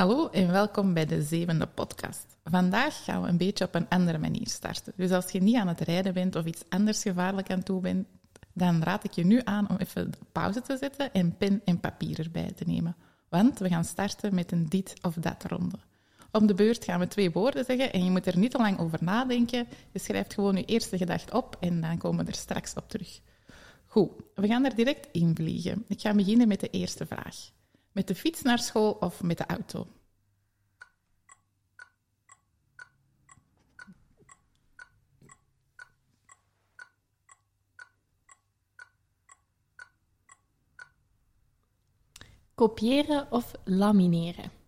Hallo en welkom bij de zevende podcast. Vandaag gaan we een beetje op een andere manier starten. Dus als je niet aan het rijden bent of iets anders gevaarlijk aan toe bent, dan raad ik je nu aan om even pauze te zetten en pen en papier erbij te nemen. Want we gaan starten met een dit of dat ronde. Om de beurt gaan we twee woorden zeggen en je moet er niet te lang over nadenken. Je schrijft gewoon je eerste gedachte op en dan komen we er straks op terug. Goed, we gaan er direct in vliegen. Ik ga beginnen met de eerste vraag. Met de fiets naar school of met de auto? Kopiëren of lamineren?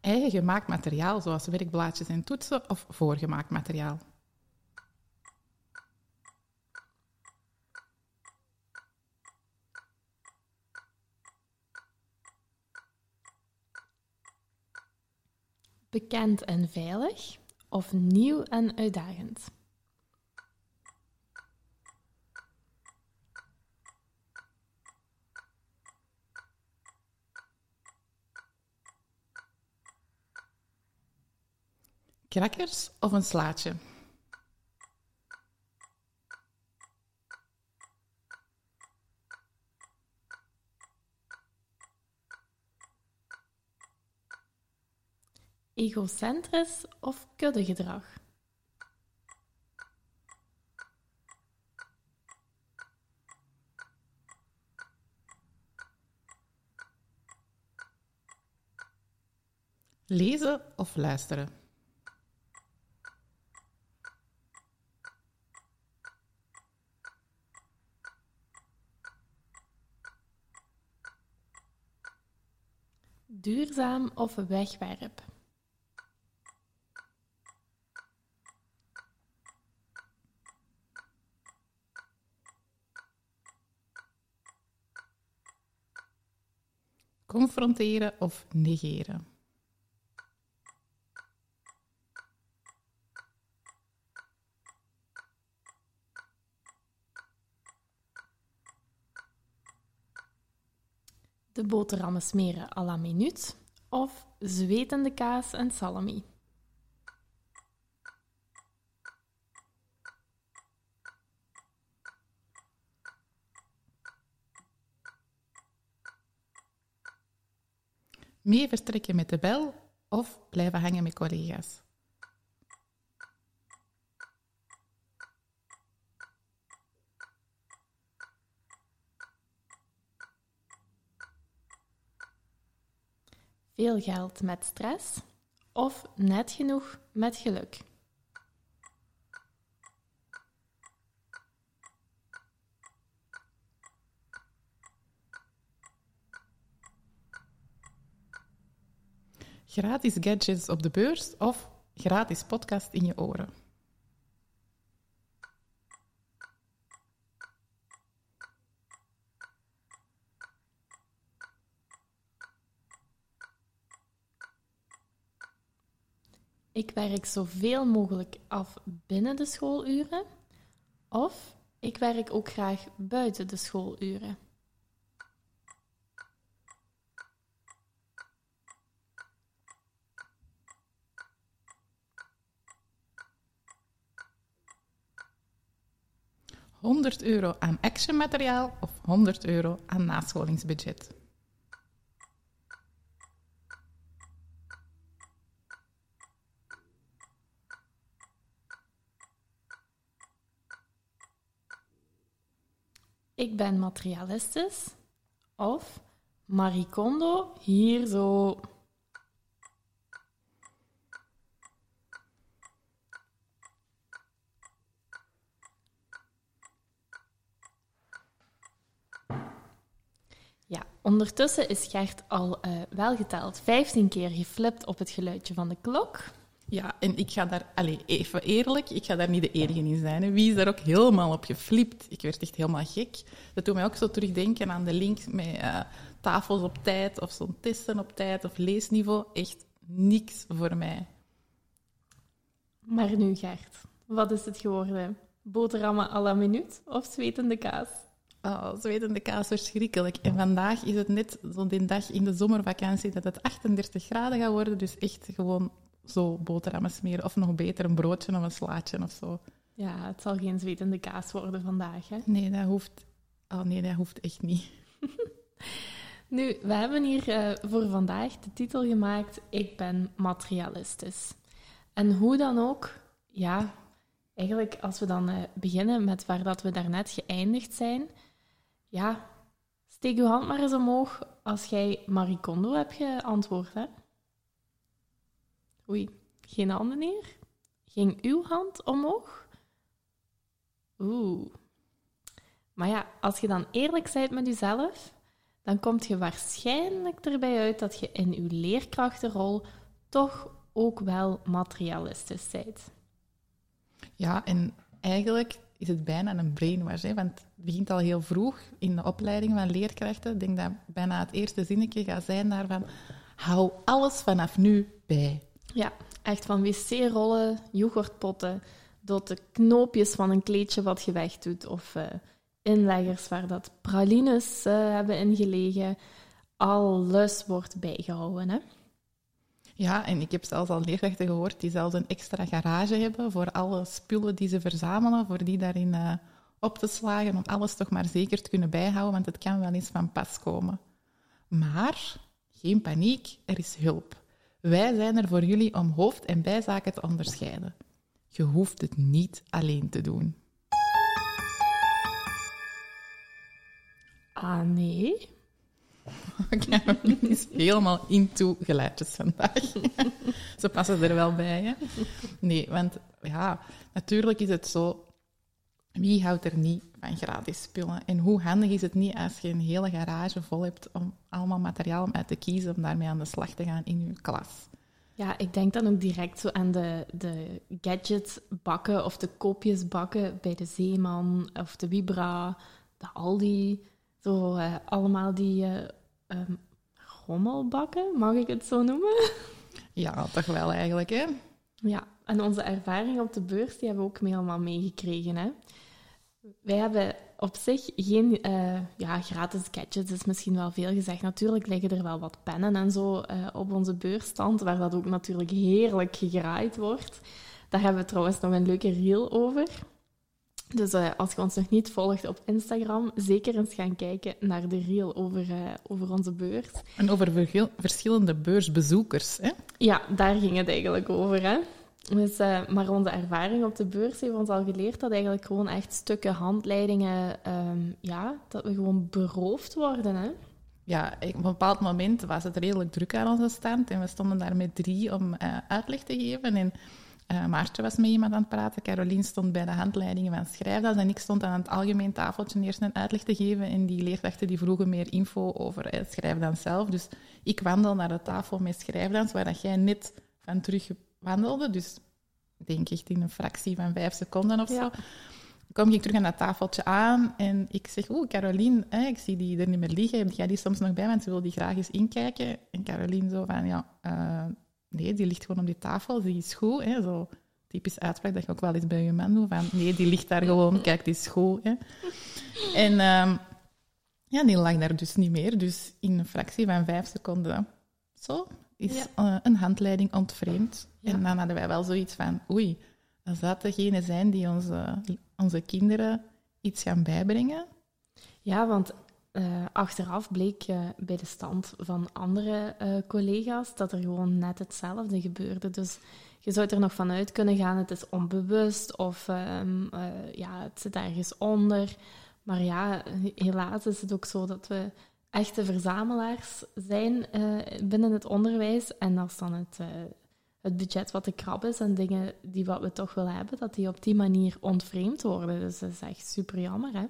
Eigen gemaakt materiaal, zoals werkblaadjes en toetsen, of voorgemaakt materiaal? Bekend en veilig of nieuw en uitdagend? Krakkers of een slaatje? Egocentrisch of kuddegedrag? Lezen of luisteren? Of wegwerp? Confronteren of negeren? De boterhammen smeren à la minuut of zwetende kaas en salami? Mee vertrekken met de bel of blijven hangen met collega's? Geld met stress of net genoeg met geluk? Gratis gadgets op de beurs of gratis podcast in je oren? Ik werk zoveel mogelijk af binnen de schooluren. Of ik werk ook graag buiten de schooluren. ...100 euro aan actionmateriaal of 100 euro aan nascholingsbudget? en materialistisch. Of maricondo hier zo. Ja, ondertussen is Gert al eh, wel geteld 15 keer geflipt op het geluidje van de klok. Ja, en ik ga daar, allez, even eerlijk, ik ga daar niet de enige in zijn. Hè. Wie is daar ook helemaal op geflipt? Ik werd echt helemaal gek. Dat doet mij ook zo terugdenken aan de link met uh, tafels op tijd of zo'n testen op tijd of leesniveau. Echt niks voor mij. Maar nu, Gert, wat is het geworden? Boterhammen à la minuut of zwetende kaas? Oh, zwetende kaas, verschrikkelijk. En vandaag is het net zo'n dag in de zomervakantie dat het 38 graden gaat worden. Dus echt gewoon zo boterhammen smeren. Of nog beter, een broodje of een slaatje of zo. Ja, het zal geen zwetende kaas worden vandaag, hè? Nee, dat hoeft, oh, nee, dat hoeft echt niet. nu, we hebben hier uh, voor vandaag de titel gemaakt Ik ben materialistisch. En hoe dan ook, ja, eigenlijk als we dan uh, beginnen met waar dat we daarnet geëindigd zijn, ja, steek uw hand maar eens omhoog als jij Marie Kondo hebt geantwoord, hè? Oei, geen handen neer? Ging uw hand omhoog? Oeh. Maar ja, als je dan eerlijk bent met jezelf, dan komt je waarschijnlijk erbij uit dat je in uw leerkrachtenrol toch ook wel materialistisch bent. Ja, en eigenlijk is het bijna een brainwash, hè? want het begint al heel vroeg in de opleiding van leerkrachten. Ik denk dat bijna het eerste zinnetje gaat zijn daarvan, hou alles vanaf nu bij. Ja, echt van wc-rollen, yoghurtpotten, tot de knoopjes van een kleedje wat je wegdoet, of uh, inleggers waar dat pralines uh, hebben ingelegen. Alles wordt bijgehouden, hè? Ja, en ik heb zelfs al leerkrachten gehoord die zelfs een extra garage hebben voor alle spullen die ze verzamelen, voor die daarin uh, op te slagen, om alles toch maar zeker te kunnen bijhouden, want het kan wel eens van pas komen. Maar geen paniek, er is hulp. Wij zijn er voor jullie om hoofd- en bijzaken te onderscheiden. Je hoeft het niet alleen te doen. Ah, nee? Caroline is helemaal into geluidjes vandaag. Ze passen er wel bij, hè? Nee, want ja, natuurlijk is het zo... Wie houdt er niet van gratis spullen? En hoe handig is het niet als je een hele garage vol hebt om allemaal materiaal om uit te kiezen om daarmee aan de slag te gaan in je klas? Ja, ik denk dan ook direct zo aan de, de gadgets bakken of de koopjes bakken bij de Zeeman of de Vibra, de Aldi. Zo uh, allemaal die uh, um, rommelbakken, mag ik het zo noemen? Ja, toch wel eigenlijk, hè? Ja, en onze ervaring op de beurs, die hebben we ook helemaal meegekregen, hè? Wij hebben op zich geen uh, ja, gratis gadgets, is misschien wel veel gezegd. Natuurlijk liggen er wel wat pennen en zo uh, op onze beursstand, waar dat ook natuurlijk heerlijk gegraaid wordt. Daar hebben we trouwens nog een leuke reel over. Dus uh, als je ons nog niet volgt op Instagram, zeker eens gaan kijken naar de reel over, over onze beurs. En over verschillende beursbezoekers, hè? Ja, daar ging het eigenlijk over, hè? Dus, uh, maar onze ervaring op de beurs heeft ons al geleerd dat eigenlijk gewoon echt stukken handleidingen, um, ja, dat we gewoon beroofd worden. Hè? Ja, op een bepaald moment was het redelijk druk aan onze stand en we stonden daar met drie om uh, uitleg te geven. En uh, Maartje was met iemand aan het praten, Caroline stond bij de handleidingen van schrijfdas en ik stond aan het algemeen tafeltje eerst een uitleg te geven en die leerkrachten die vroegen meer info over het schrijfdans zelf. Dus ik wandel naar de tafel met schrijfdans, waar dat jij net van terug wandelde, dus denk ik in een fractie van vijf seconden of zo, kom ik terug aan dat tafeltje aan en ik zeg, oeh, Caroline, hè, ik zie die er niet meer liggen, heb jij die soms nog bij, want ze wil die graag eens inkijken. En Caroline zo van, ja, uh, nee, die ligt gewoon op die tafel, die is goed, hè, zo typisch uitspraak dat je ook wel eens bij je man doet, van nee, die ligt daar gewoon, kijk, die is goed. Hè. En um, ja, die lag daar dus niet meer, dus in een fractie van vijf seconden, zo, is ja. uh, een handleiding ontvreemd. Ja. En dan hadden wij wel zoiets van, oei, als dat degene zijn die onze, onze kinderen iets gaan bijbrengen. Ja, want uh, achteraf bleek uh, bij de stand van andere collega's dat er gewoon net hetzelfde gebeurde. Dus je zou er nog vanuit kunnen gaan, het is onbewust of um, ja, het zit ergens onder. Maar ja, helaas is het ook zo dat we echte verzamelaars zijn uh, binnen het onderwijs. En als dan het, uh, het budget wat te krap is en dingen die wat we toch willen hebben, dat die op die manier ontvreemd worden. Dus dat is echt super jammer, hè?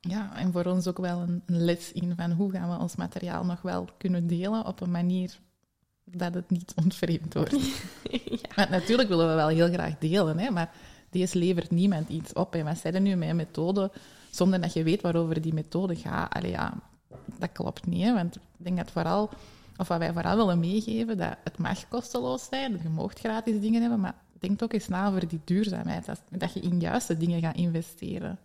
Ja, en voor ons ook wel een les in van hoe gaan we ons materiaal nog wel kunnen delen op een manier dat het niet ontvreemd wordt. ja. Want natuurlijk willen we wel heel graag delen, hè, maar deze levert niemand iets op. En wat zijn er nu een methode, zonder dat je weet waarover die methode gaat? Allee, ja, dat klopt niet, hè, want ik denk dat vooral, of wat wij vooral willen meegeven, dat het mag kosteloos zijn, dat je moogt gratis dingen hebben, maar denk ook eens na over die duurzaamheid, dat, dat je in juiste dingen gaat investeren.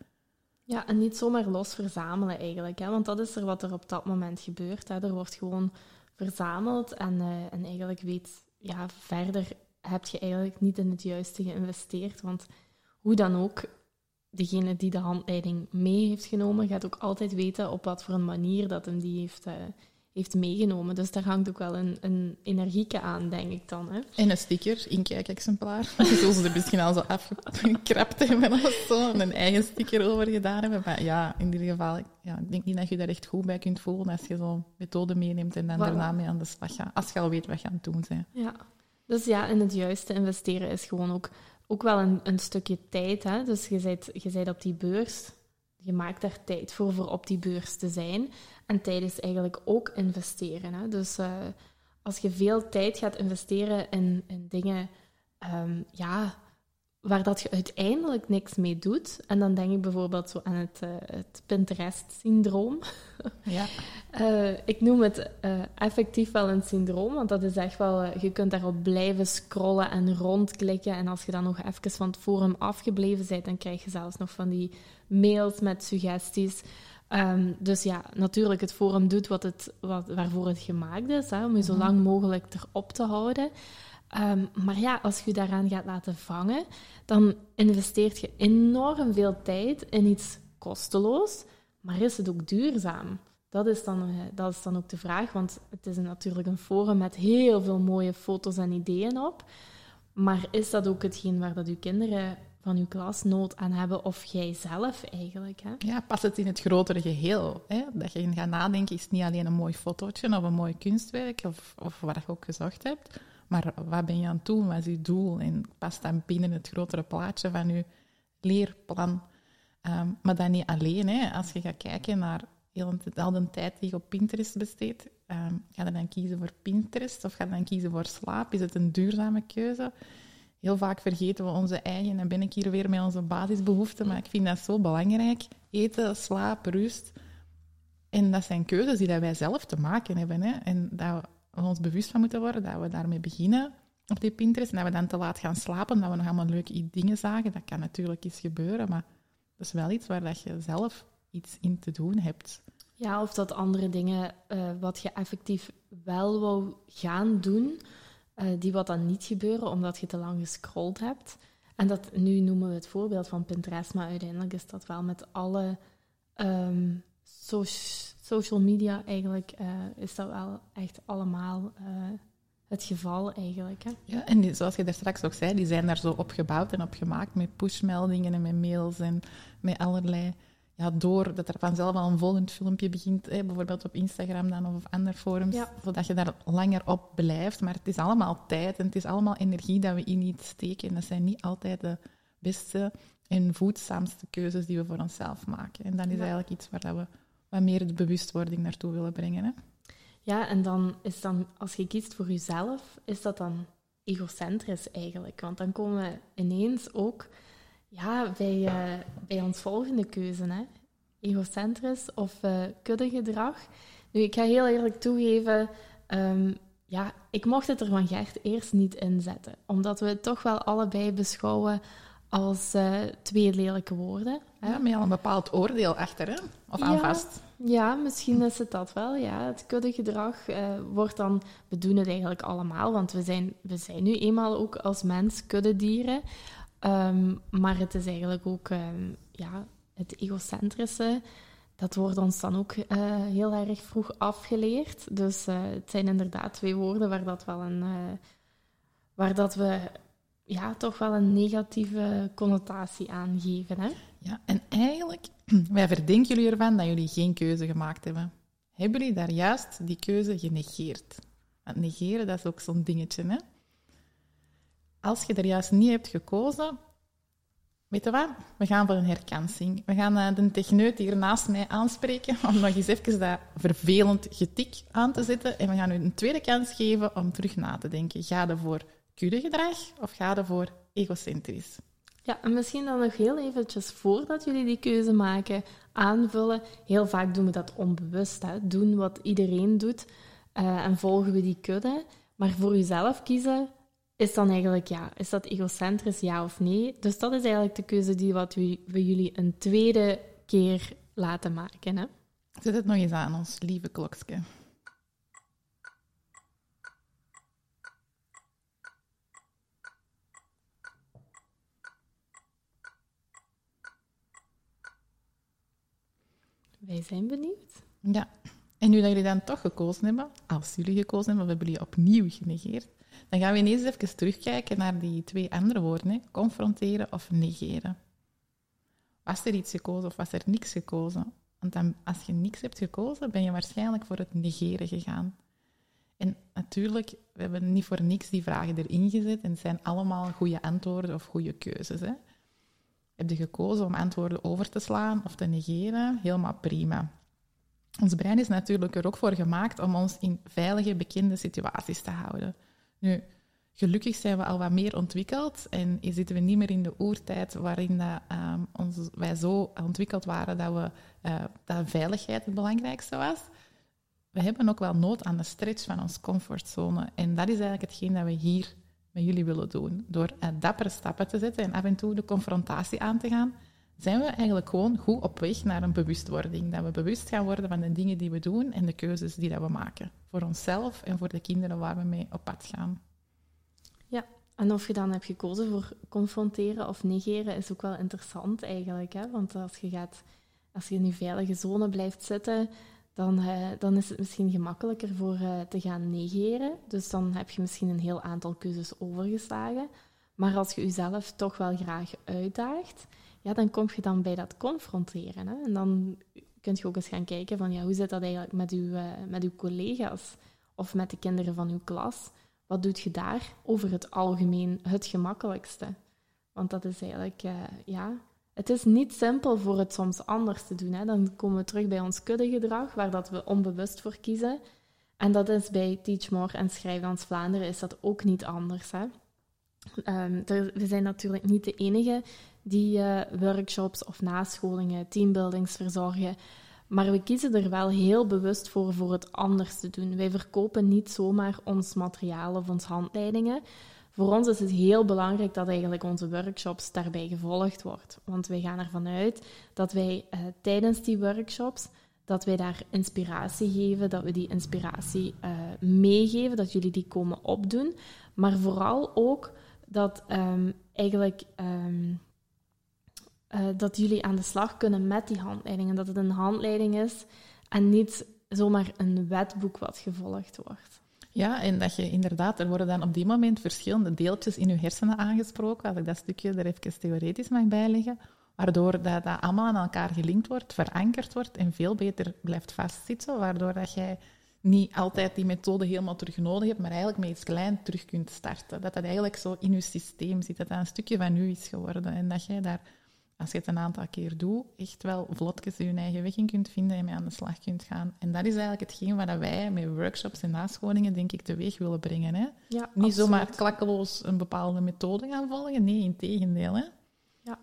Ja, en niet zomaar los verzamelen eigenlijk, hè? want dat is er wat er op dat moment gebeurt. Hè? Er wordt gewoon verzameld en, uh, en eigenlijk weet, ja, verder heb je eigenlijk niet in het juiste geïnvesteerd. Want hoe dan ook, degene die de handleiding mee heeft genomen, gaat ook altijd weten op wat voor een manier dat hem die heeft, uh, heeft meegenomen. Dus daar hangt ook wel een, een energieke aan, denk ik dan. Hè. En een sticker, inkijkexemplaar. Zult ze er misschien al zo afgekrapt hebben of zo. En een eigen sticker over gedaan hebben. Maar ja, in ieder geval, ja, ik denk niet dat je daar echt goed bij kunt voelen als je zo'n methode meeneemt en dan voilà. daarna mee aan de slag gaat. Als je al weet wat je aan het doen bent. Ja. Dus ja, in het juiste investeren is gewoon ook, ook wel een, een stukje tijd. Hè? Dus je bent, je op die beurs, je maakt daar tijd voor, voor op die beurs te zijn. En tijd is eigenlijk ook investeren. Hè? Dus uh, als je veel tijd gaat investeren in, in dingen um, ja, waar dat je uiteindelijk niks mee doet, en dan denk ik bijvoorbeeld zo aan het, uh, het Pinterest-syndroom. Ja. uh, ik noem het effectief wel een syndroom, want dat is echt wel, je kunt daarop blijven scrollen en rondklikken. En als je dan nog even van het forum afgebleven bent, dan krijg je zelfs nog van die mails met suggesties. Um, dus ja, natuurlijk, het forum doet wat het, wat, waarvoor het gemaakt is, hè, om je zo lang mogelijk erop te houden. Um, maar ja, als je daaraan gaat laten vangen, dan investeert je enorm veel tijd in iets kosteloos, maar is het ook duurzaam? Dat is, dan, dat is dan ook de vraag, want het is natuurlijk een forum met heel veel mooie foto's en ideeën op. Maar is dat ook hetgeen waar dat uw kinderen van uw klas nood aan hebben, of jij zelf eigenlijk. Hè? Ja, pas het in het grotere geheel. Hè? Dat je gaat nadenken, is niet alleen een mooi fotootje of een mooi kunstwerk, of, of wat je ook gezocht hebt, maar wat ben je aan het doen, wat is je doel? En past dat binnen het grotere plaatje van je leerplan. Um, maar dan niet alleen. Hè? Als je gaat kijken naar heel de, al de tijd die je op Pinterest besteedt, um, ga je dan kiezen voor Pinterest of ga je dan kiezen voor slaap? Is het een duurzame keuze? heel vaak vergeten we onze eigen, en ben ik hier weer met onze basisbehoeften, maar ik vind dat zo belangrijk. Eten, slaap, rust. En dat zijn keuzes die dat wij zelf te maken hebben. Hè? En dat we ons bewust van moeten worden, dat we daarmee beginnen op die Pinterest. En dat we dan te laat gaan slapen, dat we nog allemaal leuke dingen zagen. Dat kan natuurlijk eens gebeuren, maar dat is wel iets waar dat je zelf iets in te doen hebt. Ja, of dat andere dingen uh, wat je effectief wel wou gaan doen, uh, die wat dan niet gebeuren omdat je te lang gescrolld hebt. En dat, nu noemen we het voorbeeld van Pinterest, maar uiteindelijk is dat wel met alle um, social media eigenlijk, uh, is dat wel echt allemaal uh, het geval eigenlijk. Hè? Ja, en die, zoals je daar straks ook zei, die zijn daar zo op gebouwd en op gemaakt met pushmeldingen en met mails en met allerlei ja, door dat er vanzelf al een volgend filmpje begint, hè, bijvoorbeeld op Instagram dan of andere forums, zodat je daar langer op blijft. Maar het is allemaal tijd en het is allemaal energie dat we in iets steken. En dat zijn niet altijd de beste en voedzaamste keuzes die we voor onszelf maken. En dat is eigenlijk iets waar we wat meer de bewustwording naartoe willen brengen. Hè? Ja, en dan is dan, als je kiest voor jezelf, is dat dan egocentrisch eigenlijk. Want dan komen we ineens ook ja, bij, uh, bij ons volgende keuze, hè. egocentrisch of uh, kuddegedrag. Nu, ik ga heel eerlijk toegeven, um, ja, ik mocht het er van Gert eerst niet inzetten, omdat we het toch wel allebei beschouwen als uh, twee lelijke woorden. Hè? Ja, met al een bepaald oordeel achter, hè? of aan ja, vast. Ja, misschien is het dat wel. Ja. Het kuddegedrag uh, wordt dan... We doen het eigenlijk allemaal, want we zijn, we zijn nu eenmaal ook als mens kuddedieren. Um, maar het is eigenlijk ook um, ja, het egocentrische. Dat wordt ons dan ook uh, heel erg vroeg afgeleerd. Dus het zijn inderdaad twee woorden waar dat wel een... Waar dat we ja, toch wel een negatieve connotatie aan geven. Hè? Ja, en eigenlijk, wij verdenken jullie ervan dat jullie geen keuze gemaakt hebben. Hebben jullie daar juist die keuze genegeerd? Want negeren, dat is ook zo'n dingetje, hè? als je er juist niet hebt gekozen, Weet je wat? We gaan voor een herkansing. We gaan uh, de techneut hier naast mij aanspreken om nog eens even dat vervelend getik aan te zetten. En we gaan u een tweede kans geven om terug na te denken. Ga je voor kuddegedrag of ga je voor egocentrisch? Ja, en misschien dan nog heel eventjes voordat jullie die keuze maken, aanvullen. Heel vaak doen we dat onbewust. Hè? Doen wat iedereen doet uh, en volgen we die kudde. Maar voor jezelf kiezen is dan eigenlijk ja, is dat egocentrisch ja of nee? Dus dat is eigenlijk de keuze die wat we, we jullie een tweede keer laten maken. Hè? Zet het nog eens aan, ons lieve klokje. Wij zijn benieuwd. Ja, en nu dat jullie dan toch gekozen hebben, als jullie gekozen hebben, we hebben jullie opnieuw genegeerd, dan gaan we ineens even terugkijken naar die twee andere woorden. Hè. Confronteren of negeren. Was er iets gekozen of was er niks gekozen? Want dan, als je niks hebt gekozen, ben je waarschijnlijk voor het negeren gegaan. En natuurlijk, we hebben niet voor niks die vragen erin gezet. En het zijn allemaal goede antwoorden of goede keuzes. Hè. Heb je gekozen om antwoorden over te slaan of te negeren? Helemaal prima. Ons brein is natuurlijk er ook voor gemaakt om ons in veilige, bekende situaties te houden. Nu, gelukkig zijn we al wat meer ontwikkeld en zitten we niet meer in de oertijd waarin dat, um, ons, wij zo ontwikkeld waren dat, we, uh, dat veiligheid het belangrijkste was. We hebben ook wel nood aan de stretch van onze comfortzone. En dat is eigenlijk hetgeen dat we hier jullie willen doen. Door uh, dappere stappen te zetten en af en toe de confrontatie aan te gaan, zijn we eigenlijk gewoon goed op weg naar een bewustwording. Dat we bewust gaan worden van de dingen die we doen en de keuzes die dat we maken. Voor onszelf en voor de kinderen waar we mee op pad gaan. Ja, en of je dan hebt gekozen voor confronteren of negeren, is ook wel interessant eigenlijk. Hè? Want als je, gaat, als je in je veilige zone blijft zitten, dan, uh, dan is het misschien gemakkelijker voor uh, te gaan negeren. Dus dan heb je misschien een heel aantal keuzes overgeslagen. Maar als je jezelf toch wel graag uitdaagt, ja, dan kom je dan bij dat confronteren. Hè? En dan kun je ook eens gaan kijken van ja, hoe zit dat eigenlijk met uw, uh, met uw collega's of met de kinderen van uw klas? Wat doet je daar over het algemeen het gemakkelijkste? Want dat is eigenlijk, ja, het is niet simpel voor het soms anders te doen. Hè? Dan komen we terug bij ons kuddegedrag, waar dat we onbewust voor kiezen. En dat is bij Teach More en Schrijfdans Vlaanderen is dat ook niet anders. Hè? Er, we zijn natuurlijk niet de enige die uh, workshops of nascholingen, teambuildings verzorgen. Maar we kiezen er wel heel bewust voor voor het anders te doen. Wij verkopen niet zomaar ons materiaal of onze handleidingen. Voor ons is het heel belangrijk dat eigenlijk onze workshops daarbij gevolgd wordt. Want wij gaan ervan uit dat wij uh, tijdens die workshops dat wij daar inspiratie geven, dat we die inspiratie uh, meegeven, dat jullie die komen opdoen. Maar vooral ook dat um, eigenlijk um, uh, dat jullie aan de slag kunnen met die handleidingen. Dat het een handleiding is en niet zomaar een wetboek wat gevolgd wordt. Ja, en dat je inderdaad, er worden dan op die moment verschillende deeltjes in je hersenen aangesproken, als ik dat stukje er even theoretisch mag bijleggen, waardoor dat, dat allemaal aan elkaar gelinkt wordt, verankerd wordt en veel beter blijft vastzitten, waardoor dat jij niet altijd die methode helemaal terug nodig hebt, maar eigenlijk met iets klein terug kunt starten. Dat dat eigenlijk zo in je systeem zit, dat dat een stukje van u is geworden en dat jij daar als je het een aantal keer doet, echt wel vlotjes je eigen weg in kunt vinden en mee aan de slag kunt gaan. En dat is eigenlijk hetgeen wat wij met workshops en nascholingen, denk ik, teweeg willen brengen. Hè? Ja, Niet zomaar klakkeloos een bepaalde methode gaan volgen, nee, in tegendeel. Hè? Ja,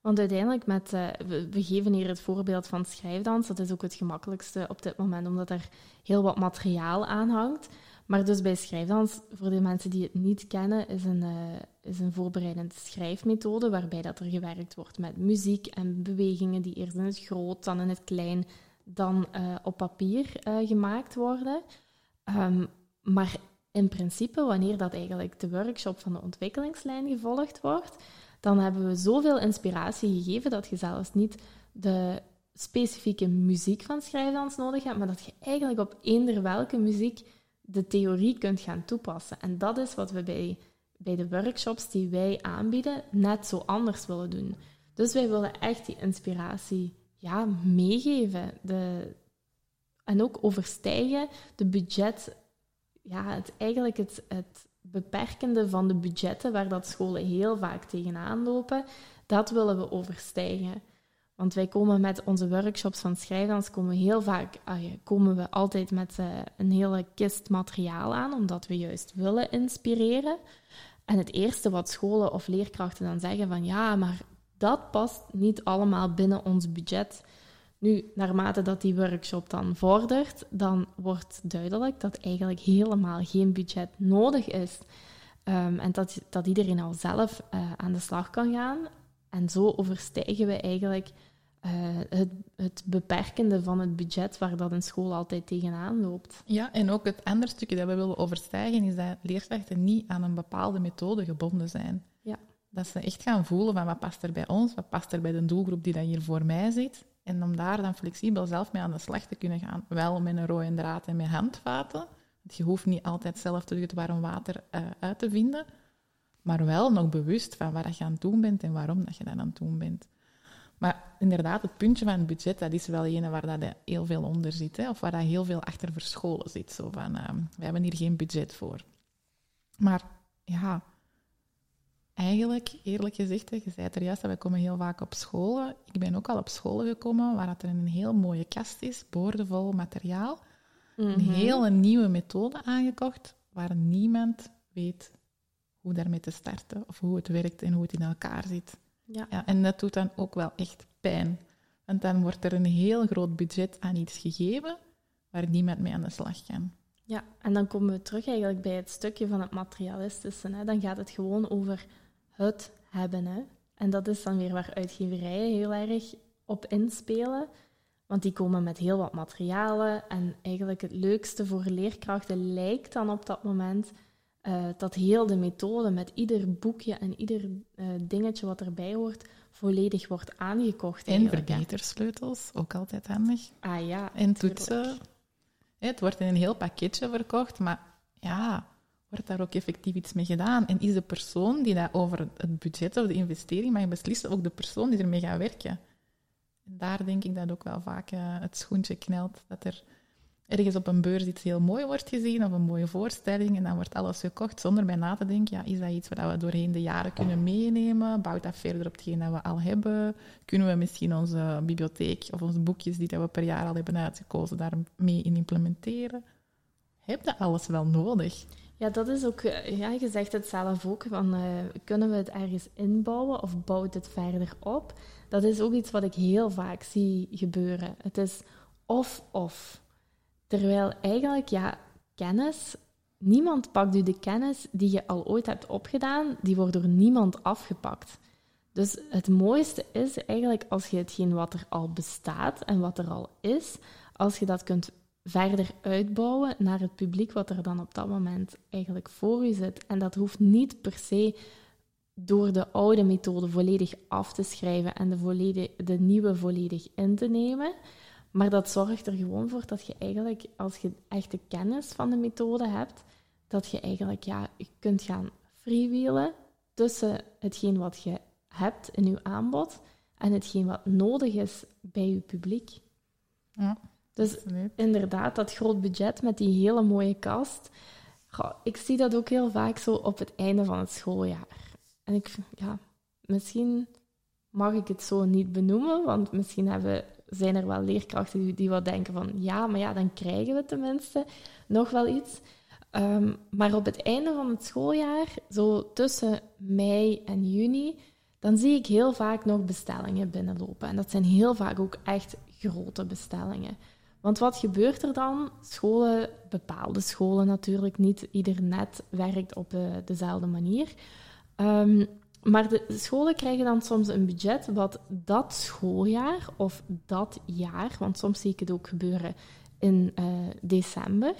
want uiteindelijk, met, uh, we, we, geven hier het voorbeeld van schrijfdans. Dat is ook het gemakkelijkste op dit moment, omdat er heel wat materiaal aan hangt. Maar dus bij schrijfdans, voor de mensen die het niet kennen, is een, uh, is een voorbereidende schrijfmethode waarbij dat er gewerkt wordt met muziek en bewegingen die eerst in het groot, dan in het klein, dan uh, op papier uh, gemaakt worden. Um, maar in principe, wanneer dat eigenlijk de workshop van de ontwikkelingslijn gevolgd wordt, dan hebben we zoveel inspiratie gegeven dat je zelfs niet de specifieke muziek van schrijfdans nodig hebt, maar dat je eigenlijk op eender welke muziek de theorie kunt gaan toepassen. En dat is wat we bij, bij de workshops die wij aanbieden net zo anders willen doen. Dus wij willen echt die inspiratie ja, meegeven. De, en ook overstijgen de budget, ja, het, eigenlijk het, het beperkende van de budgetten, waar dat scholen heel vaak tegenaan lopen, dat willen we overstijgen. Want wij komen met onze workshops van schrijvers, komen heel vaak, komen we altijd met uh, een hele kist materiaal aan, omdat we juist willen inspireren. En het eerste wat scholen of leerkrachten dan zeggen van ja, maar dat past niet allemaal binnen ons budget. Nu, naarmate dat die workshop dan vordert, dan wordt duidelijk dat eigenlijk helemaal geen budget nodig is. Um, en dat, dat iedereen al zelf uh, aan de slag kan gaan. En zo overstijgen we eigenlijk uh, het, het, beperkende van het budget waar dat een school altijd tegenaan loopt. Ja, en ook het andere stukje dat we willen overstijgen is dat leerkrachten niet aan een bepaalde methode gebonden zijn. Ja. Dat ze echt gaan voelen van wat past er bij ons, wat past er bij de doelgroep die dat hier voor mij zit. En om daar dan flexibel zelf mee aan de slag te kunnen gaan. Wel met een rode draad en met handvaten. Want je hoeft niet altijd zelf terug het warm water uh, uit te vinden. Maar wel nog bewust van wat je aan het doen bent en waarom dat je dat aan het doen bent. Maar inderdaad, het puntje van het budget, dat is wel ene waar dat heel veel onder zit. Hè, of waar dat heel veel achter verscholen zit. Zo van, uh, we hebben hier geen budget voor. Maar ja, eigenlijk, eerlijk gezegd, je zei het er juist, wij komen heel vaak op scholen. Ik ben ook al op scholen gekomen waar er een heel mooie kast is, boordevol materiaal. Een mhm. hele nieuwe methode aangekocht, waar niemand weet hoe daarmee te starten, of hoe het werkt en hoe het in elkaar zit. Ja. ja. En dat doet dan ook wel echt pijn. Want dan wordt er een heel groot budget aan iets gegeven waar niemand mee aan de slag kan. Ja, en dan komen we terug eigenlijk bij het stukje van het materialistische. Hè. Dan gaat het gewoon over het hebben. Hè. En dat is dan weer waar uitgeverijen heel erg op inspelen. Want die komen met heel wat materialen. En eigenlijk het leukste voor leerkrachten lijkt dan op dat moment uh, dat heel de methode met ieder boekje en ieder uh, dingetje wat erbij hoort, volledig wordt aangekocht. En verbetersleutels, ook altijd handig. Ah ja. En toetsen. Het wordt in een heel pakketje verkocht, maar ja, wordt daar ook effectief iets mee gedaan? En is de persoon die dat over het budget of de investering mag beslissen, ook de persoon die ermee gaat werken? En daar denk ik dat ook wel vaak uh, het schoentje knelt, dat er ergens op een beurs iets heel mooi wordt gezien of een mooie voorstelling en dan wordt alles gekocht zonder bij na te denken, ja, is dat iets wat we doorheen de jaren kunnen meenemen? Bouwt dat verder op hetgeen dat we al hebben? Kunnen we misschien onze bibliotheek of onze boekjes die we per jaar al hebben uitgekozen daarmee in implementeren? Heb dat alles wel nodig? Ja, dat is ook, eh, ja, je zegt het zelf ook, van uh, kunnen we het ergens inbouwen of bouwt het verder op? Dat is ook iets wat ik heel vaak zie gebeuren. Het is of-of. Terwijl eigenlijk, ja, kennis, niemand pakt u de kennis die je al ooit hebt opgedaan, die wordt door niemand afgepakt. Dus het mooiste is eigenlijk als je hetgeen wat er al bestaat en wat er al is, als je dat kunt verder uitbouwen naar het publiek wat er dan op dat moment eigenlijk voor je zit. En dat hoeft niet per se door de oude methode volledig af te schrijven en de, volledige, de nieuwe volledig in te nemen. Maar dat zorgt er gewoon voor dat je eigenlijk, als je echt de kennis van de methode hebt, dat je eigenlijk ja, je kunt gaan freewheelen tussen hetgeen wat je hebt in je aanbod en hetgeen wat nodig is bij je publiek. Ja, dus inderdaad, dat groot budget met die hele mooie kast. ik zie dat ook heel vaak zo op het einde van het schooljaar. En ik, ja, misschien mag ik het zo niet benoemen, want misschien hebben zijn er wel leerkrachten die, die wat denken van ja, maar ja, dan krijgen we tenminste nog wel iets. Ehm, maar op het einde van het schooljaar, zo tussen mei en juni, dan zie ik heel vaak nog bestellingen binnenlopen. En dat zijn heel vaak ook echt grote bestellingen. Want wat gebeurt er dan? Scholen, bepaalde scholen natuurlijk, niet ieder net werkt op uh, dezelfde manier. Um, maar de scholen krijgen dan soms een budget wat dat schooljaar of dat jaar, want soms zie ik het ook gebeuren in uh, december.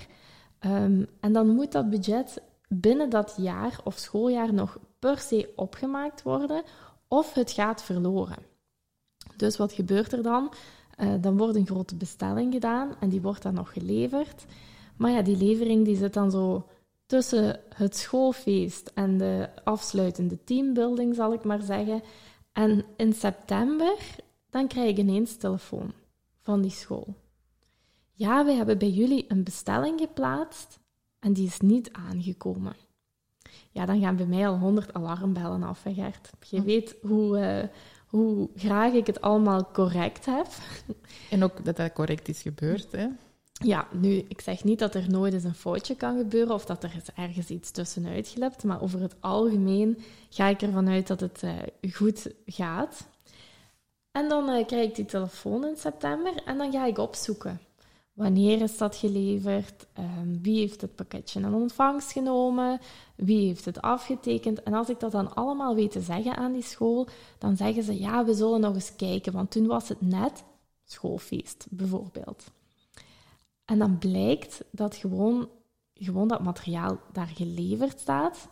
Um, en dan moet dat budget binnen dat jaar of schooljaar nog per se opgemaakt worden of het gaat verloren. Dus wat gebeurt er dan? Uh, dan wordt een grote bestelling gedaan en die wordt dan nog geleverd. Maar ja, die levering die zit dan zo tussen het schoolfeest en de afsluitende teambuilding, zal ik maar zeggen. En in september, dan krijg ik ineens telefoon van die school. Ja, we hebben bij jullie een bestelling geplaatst en die is niet aangekomen. Ja, dan gaan bij mij al honderd alarmbellen af, hè, Gert. Je Hm. weet hoe, eh, hoe graag ik het allemaal correct heb. En ook dat dat correct is gebeurd. Hè? Ja, nu, ik zeg niet dat er nooit eens een foutje kan gebeuren of dat er ergens iets tussenuit glipt, maar over het algemeen ga ik ervan uit dat het eh, goed gaat. En dan eh, krijg ik die telefoon in september en dan ga ik opzoeken. Wanneer is dat geleverd? Ehm, wie heeft het pakketje in ontvangst genomen? Wie heeft het afgetekend? En als ik dat dan allemaal weet te zeggen aan die school, dan zeggen ze, ja, we zullen nog eens kijken, want toen was het net schoolfeest, bijvoorbeeld. En dan blijkt dat gewoon, gewoon dat materiaal daar geleverd staat.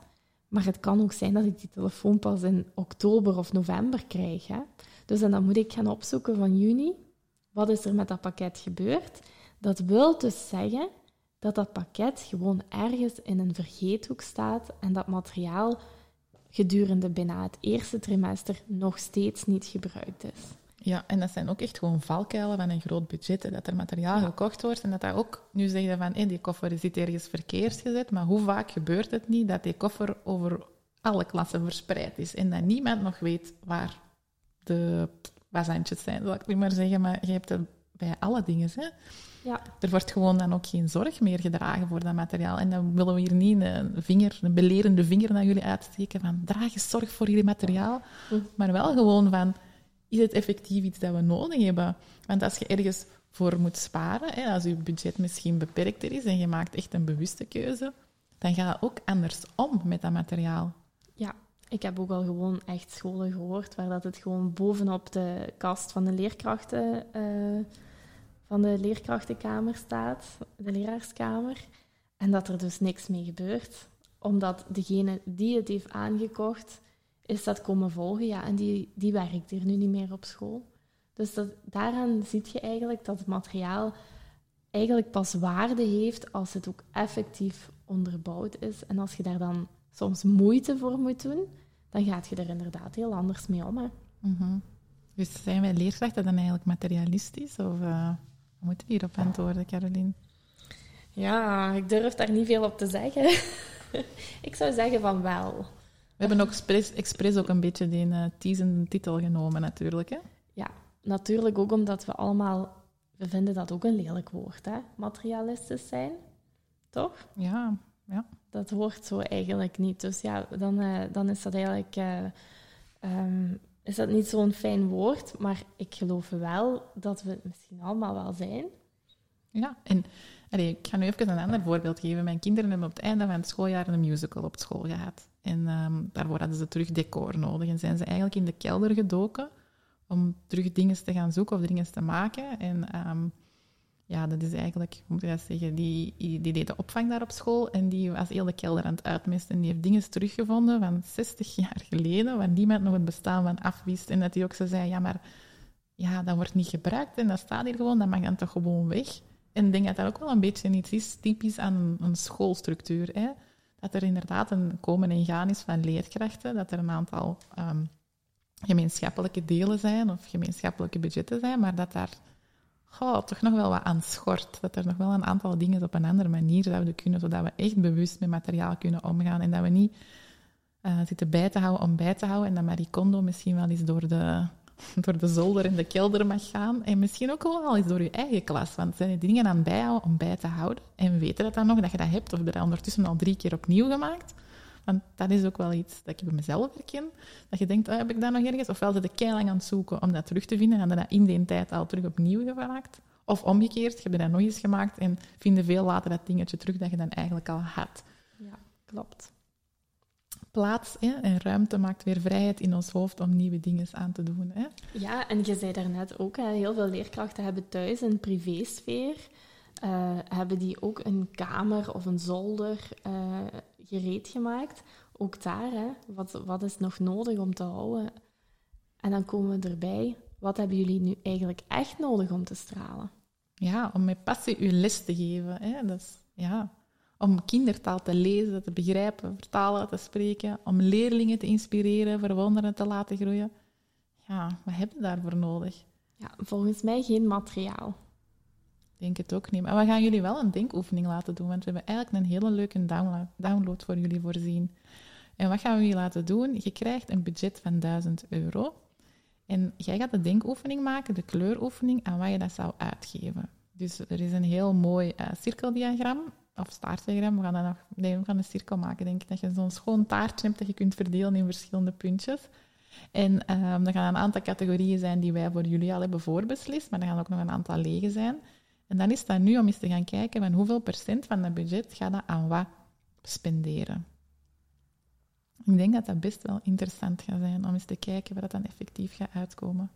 Maar het kan ook zijn dat ik die telefoon pas in oktober of november krijg. Hè? Dus en dan moet ik gaan opzoeken van juni. Wat is er met dat pakket gebeurd? Dat wil dus zeggen dat dat pakket gewoon ergens in een vergeethoek staat en dat materiaal gedurende bijna het eerste trimester nog steeds niet gebruikt is. Ja, en dat zijn ook echt gewoon valkuilen van een groot budget. hè, Dat er materiaal Ja. gekocht wordt en dat dat ook... Nu zeg je van, hé, die koffer zit ergens verkeerd gezet, maar hoe vaak gebeurt het niet dat die koffer over alle klassen verspreid is en dat niemand nog weet waar de wazantjes zijn, zal ik nu maar zeggen. Maar je hebt het bij alle dingen, hè. Ja, Er wordt gewoon dan ook geen zorg meer gedragen voor dat materiaal. En dan willen we hier niet een vinger, een belerende vinger naar jullie uitsteken van draag eens zorg voor jullie materiaal. Maar wel gewoon van, is het effectief iets dat we nodig hebben? Want als je ergens voor moet sparen, hè, als je budget misschien beperkter is en je maakt echt een bewuste keuze, dan ga je ook anders om met dat materiaal. Ja, ik heb ook al gewoon echt scholen gehoord waar dat het gewoon bovenop de kast van de leerkrachten, eh, van de leerkrachtenkamer staat, de leraarskamer, en dat er dus niks mee gebeurt, omdat degene die het heeft aangekocht, is dat komen volgen, ja, en die, die werkt hier nu niet meer op school. Dus dat, daaraan zie je eigenlijk dat het materiaal eigenlijk pas waarde heeft als het ook effectief onderbouwd is. En als je daar dan soms moeite voor moet doen, dan gaat je er inderdaad heel anders mee om. Hè? Mhm. Dus zijn wij leerkrachten dan eigenlijk materialistisch? Of uh, moeten we hierop antwoorden, Caroline? Ja, ik durf daar niet veel op te zeggen. ik zou zeggen van wel. We hebben ook expres, expres ook een beetje die uh, teasende titel genomen, natuurlijk. Hè? Ja, natuurlijk ook omdat we allemaal... We vinden dat ook een lelijk woord, hè? Materialistisch zijn. Toch? Ja, ja. Dat hoort zo eigenlijk niet. Dus ja, dan, uh, dan is dat eigenlijk... Uh, um, is dat niet zo'n fijn woord, maar ik geloof wel dat we het misschien allemaal wel zijn. Ja, en allee, ik ga nu even een ander voorbeeld geven. Mijn kinderen hebben op het einde van het schooljaar een musical op school gehad. En um, daarvoor hadden ze terug decor nodig. En zijn ze eigenlijk in de kelder gedoken om terug dingen te gaan zoeken of dingen te maken. En um, ja, dat is eigenlijk, hoe moet dat zeggen, die, die deed de opvang daar op school en die was heel de kelder aan het uitmisten. En die heeft dingen teruggevonden van 60 jaar geleden, waar niemand nog het bestaan van afwist. En dat hij ook zei, ja, maar ja, dat wordt niet gebruikt en dat staat hier gewoon, dat mag dan toch gewoon weg. En ik denk dat dat ook wel een beetje iets is typisch aan een schoolstructuur. Hè? Dat er inderdaad een komen en gaan is van leerkrachten, dat er een aantal um, gemeenschappelijke delen zijn of gemeenschappelijke budgetten zijn, maar dat daar toch nog wel wat aan schort. Dat er nog wel een aantal dingen op een andere manier zouden kunnen, zodat we echt bewust met materiaal kunnen omgaan en dat we niet uh, zitten bij te houden om bij te houden en dat Marie Kondo misschien wel eens door de, door de zolder en de kelder mag gaan en misschien ook wel al eens door je eigen klas, want zijn die dingen aan bijhouden om bij te houden en weten dat dan nog, dat je dat hebt of dat ondertussen al drie keer opnieuw gemaakt. Want dat is ook wel iets dat ik bij mezelf herken. Dat je denkt, oh, heb ik dat nog ergens? Ofwel zit ik lang aan het zoeken om dat terug te vinden en dat in die tijd al terug opnieuw gemaakt. Of omgekeerd, je hebt dat nog eens gemaakt en vinden veel later dat dingetje terug dat je dan eigenlijk al had. Ja, klopt. Plaats hè, en ruimte maakt weer vrijheid in ons hoofd om nieuwe dingen aan te doen. Hè? Ja, en je zei daarnet ook, hè, heel veel leerkrachten hebben thuis een privésfeer. Uh, hebben die ook een kamer of een zolder uh, gereed gemaakt. Ook daar, hè, wat, wat is nog nodig om te houden? En dan komen we erbij, wat hebben jullie nu eigenlijk echt nodig om te stralen? Ja, om met passie uw les te geven. Hè? Dat is, ja, om kindertaal te lezen, te begrijpen, vertalen, te spreken. Om leerlingen te inspireren, verwonderen te laten groeien. Ja, wat heb je daarvoor nodig? Ja, volgens mij geen materiaal. Ik denk het ook niet. Maar we gaan jullie wel een denkoefening laten doen, want we hebben eigenlijk een hele leuke download, download voor jullie voorzien. En wat gaan we jullie laten doen? Je krijgt een budget van 1000 euro. En jij gaat de denkoefening maken, de kleuroefening, aan wat je dat zou uitgeven. Dus er is een heel mooi uh, cirkeldiagram, of staartdiagram. We gaan, dat nog, nee, we gaan een cirkel maken, denk ik. Dat je zo'n schoon taartje hebt dat je kunt verdelen in verschillende puntjes. En um, er gaan een aantal categorieën zijn die wij voor jullie al hebben voorbeslist, maar er gaan ook nog een aantal lege zijn. En dan is dat nu om eens te gaan kijken van hoeveel procent van dat budget gaat dat aan wat spenderen. Ik denk dat dat best wel interessant gaat zijn om eens te kijken waar dat dan effectief gaat uitkomen.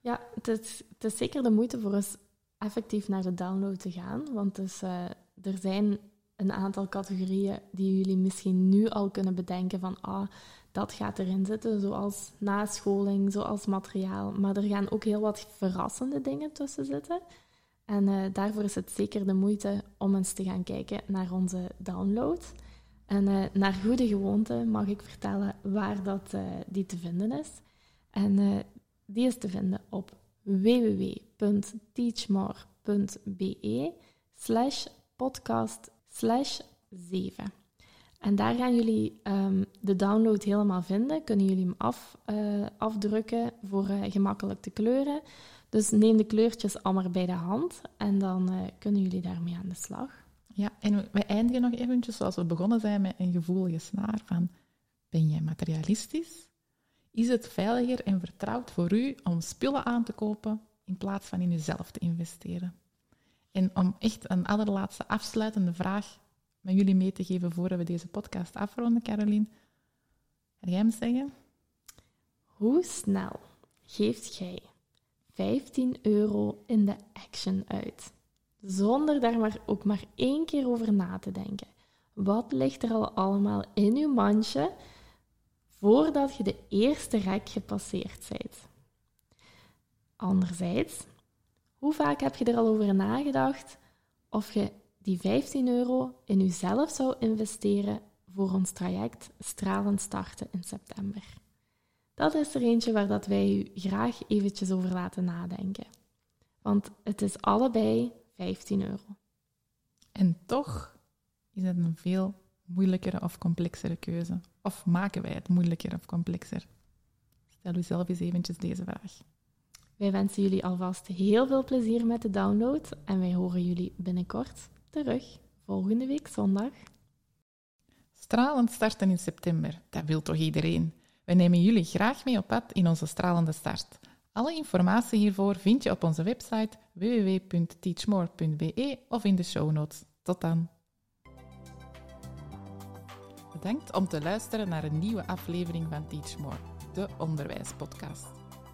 Ja, het is, het is zeker de moeite voor ons effectief naar de download te gaan. Want dus, uh, er zijn een aantal categorieën die jullie misschien nu al kunnen bedenken van ah, dat gaat erin zitten, zoals nascholing, zoals materiaal. Maar er gaan ook heel wat verrassende dingen tussen zitten. En uh, daarvoor is het zeker de moeite om eens te gaan kijken naar onze download. En uh, naar goede gewoonte mag ik vertellen waar dat, uh, die te vinden is. En die is te vinden op www.teachmore.be slash podcast slash 7. En daar gaan jullie um, de download helemaal vinden. Kunnen jullie hem af, uh, afdrukken voor uh, gemakkelijk te kleuren. Dus neem de kleurtjes allemaal bij de hand en dan uh, kunnen jullie daarmee aan de slag. Ja, en we eindigen nog eventjes zoals we begonnen zijn met een gevoelige snaar van ben jij materialistisch? Is het veiliger en vertrouwd voor u om spullen aan te kopen in plaats van in uzelf te investeren? En om echt een allerlaatste afsluitende vraag met jullie mee te geven voordat we deze podcast afronden, Caroline. Ga jij hem zeggen? Hoe snel geeft jij 15 euro in de action uit? Zonder daar maar ook maar één keer over na te denken. Wat ligt er al allemaal in uw mandje voordat je de eerste rek gepasseerd bent? Anderzijds, hoe vaak heb je er al over nagedacht of je die 15 euro in jezelf zou investeren voor ons traject Stralend starten in september? Dat is er eentje waar dat wij u graag eventjes over laten nadenken. Want het is allebei 15 euro. En toch is het een veel moeilijkere of complexere keuze. Of maken wij het moeilijker of complexer? Stel u zelf eens eventjes deze vraag. Wij wensen jullie alvast heel veel plezier met de download en wij horen jullie binnenkort terug, volgende week zondag. Stralend starten in september, dat wil toch iedereen? We nemen jullie graag mee op pad in onze stralende start. Alle informatie hiervoor vind je op onze website www.teachmore.be of in de show notes. Tot dan. Bedankt om te luisteren naar een nieuwe aflevering van Teachmore, de onderwijspodcast.